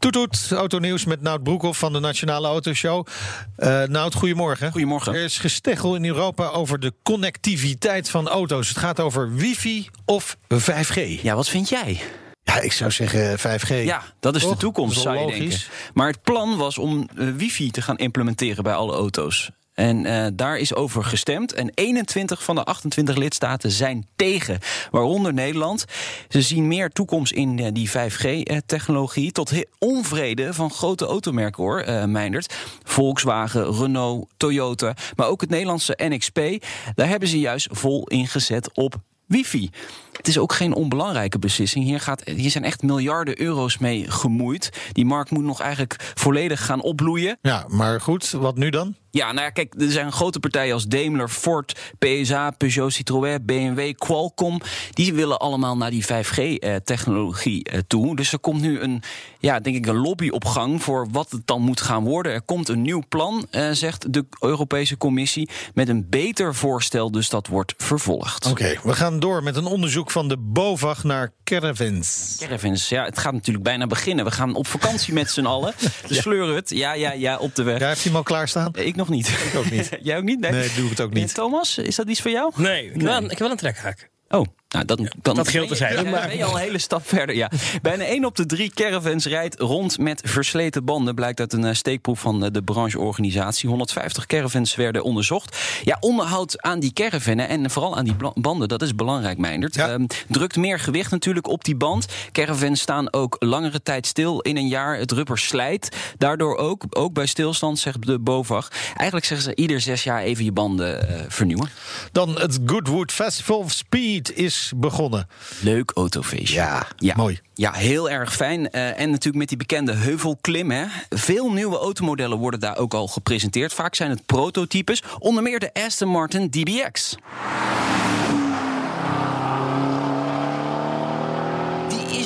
Toet toet, autonieuws met Nout Broekhoff van de Nationale Autoshow. Uh, Nout, goedemorgen. Goedemorgen. Er is gesteggel in Europa over de connectiviteit van auto's. Het gaat over wifi of 5G. Ja, wat vind jij? Ja, ik zou zeggen 5G. Ja, dat is de toekomst, zou je logisch. denken. Maar het plan was om uh, wifi te gaan implementeren bij alle auto's. En uh, daar is over gestemd. En 21 van de 28 lidstaten zijn tegen. Waaronder Nederland. Ze zien meer toekomst in uh, die 5G-technologie. Tot onvrede van grote automerken hoor, uh, Meindert. Volkswagen, Renault, Toyota. Maar ook het Nederlandse NXP. Daar hebben ze juist vol ingezet op wifi. Het is ook geen onbelangrijke beslissing. Hier, gaat, hier zijn echt miljarden euro's mee gemoeid. Die markt moet nog eigenlijk volledig gaan opbloeien. Ja, maar goed, wat nu dan? Ja, nou ja, kijk, er zijn grote partijen als Daimler, Ford, PSA, Peugeot, Citroën, BMW, Qualcomm. Die willen allemaal naar die 5G-technologie eh, toe. Dus er komt nu een, ja, denk ik, een lobby op gang voor wat het dan moet gaan worden. Er komt een nieuw plan, eh, zegt de Europese Commissie, met een beter voorstel. Dus dat wordt vervolgd. Oké, okay, we gaan door met een onderzoek van de BOVAG naar caravans. Caravans, ja, het gaat natuurlijk bijna beginnen. We gaan op vakantie met z'n allen. De ja. Sleurhut, ja, ja, ja, op de weg. Ja, heeft al klaarstaan? Ik nog niet. Ik ook niet. Jij ook niet? Nee, nee doe ik het ook niet. En Thomas, is dat iets voor jou? Nee, ik, nee. Wel, ik heb wel een trekhaak. Oh, nou, dat, dan dat geldt te zijn. Dan ben je al een hele stap verder. Ja. Bijna 1 op de drie caravans rijdt rond met versleten banden. Blijkt uit een steekproef van de brancheorganisatie. 150 caravans werden onderzocht. Ja, onderhoud aan die caravannen en vooral aan die banden, dat is belangrijk, Meindert. Ja. Um, drukt meer gewicht natuurlijk op die band. Caravans staan ook langere tijd stil in een jaar. Het rubber slijt. Daardoor ook, ook bij stilstand, zegt de BOVAG. Eigenlijk zeggen ze ieder zes jaar even je banden uh, vernieuwen. Dan het Goodwood Festival of Speed is begonnen. Leuk autofeestje. Ja, ja, mooi. Ja, heel erg fijn. Uh, en natuurlijk met die bekende heuvelklim. Hè. Veel nieuwe automodellen worden daar ook al gepresenteerd. Vaak zijn het prototypes. Onder meer de Aston Martin DBX.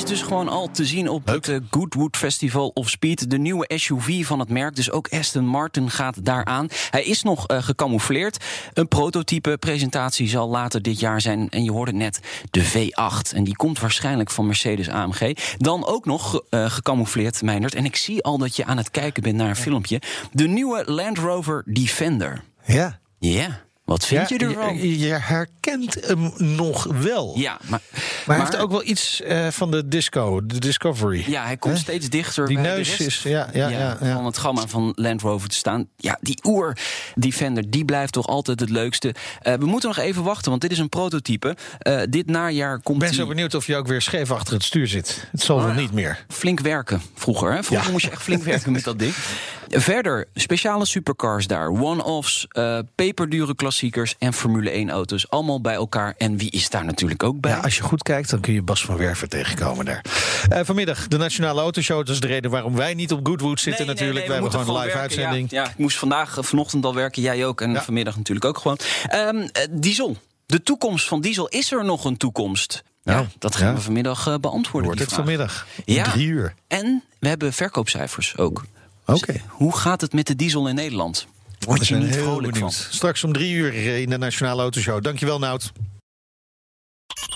Dus gewoon al te zien op Leuk. het uh, Goodwood Festival of Speed. De nieuwe SUV van het merk, dus ook Aston Martin gaat daaraan. Hij is nog uh, gecamoufleerd. Een prototype presentatie zal later dit jaar zijn. En je hoorde net de V8. En die komt waarschijnlijk van Mercedes AMG. Dan ook nog uh, gecamoufleerd, Meindert. En ik zie al dat je aan het kijken bent naar een filmpje. De nieuwe Land Rover Defender. Ja. Ja. Wat vind ja, je ervan? Je, je, herkent hem nog wel. Ja, maar, maar, hij heeft ook wel iets uh, van de disco, de Discovery. Ja, hij komt He? steeds dichter Die bij neus de rest is, ja, ja, ja, ja, van het gamma van Land Rover te staan. Ja, die oer Defender, die blijft toch altijd het leukste. Uh, we moeten nog even wachten, want dit is een prototype. Uh, dit najaar komt. Ik ben zo benieuwd of je ook weer scheef achter het stuur zit. Het zal oh, wel niet meer. Flink werken vroeger. Hè? Vroeger moest je echt flink werken met dat ding. Verder, speciale supercars daar. One-offs, uh, peperdure klassiekers en Formule 1 auto's. Allemaal bij elkaar. En wie is daar natuurlijk ook bij? Ja, als je goed kijkt, dan kun je Bas van Werven tegenkomen daar. Uh, vanmiddag de Nationale Autoshow. Dat is de reden waarom wij niet op Goodwood zitten Nee, natuurlijk. nee, we we hebben gewoon een live werken. uitzending. Ja, ja, ik moest vandaag, eh, vanochtend al werken. Jij ook. En Ja. vanmiddag natuurlijk ook gewoon. Um, uh, diesel. De toekomst van diesel. Is er nog een toekomst? Nou, ja, dat gaan ja. we vanmiddag uh, beantwoorden. Wordt het vanmiddag. Ja. Drie uur. En we hebben verkoopcijfers ook. Oké. Dus hoe gaat het met de diesel in Nederland? Word je zijn niet heel vrolijk benieuwd. van? Straks om drie uur in de Nationale Autoshow. Dankjewel, Nout.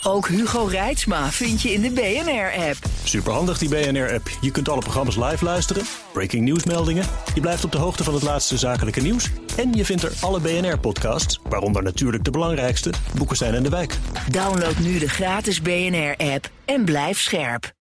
Ook Hugo Reitsma vind je in de BNR-app. Superhandig die BNR-app. Je kunt alle programma's live luisteren, breaking nieuwsmeldingen. Je blijft op de hoogte van het laatste zakelijke nieuws. En je vindt er alle BNR-podcasts, waaronder natuurlijk de belangrijkste, Boekestein en de Wijk. Download nu de gratis BNR-app en blijf scherp.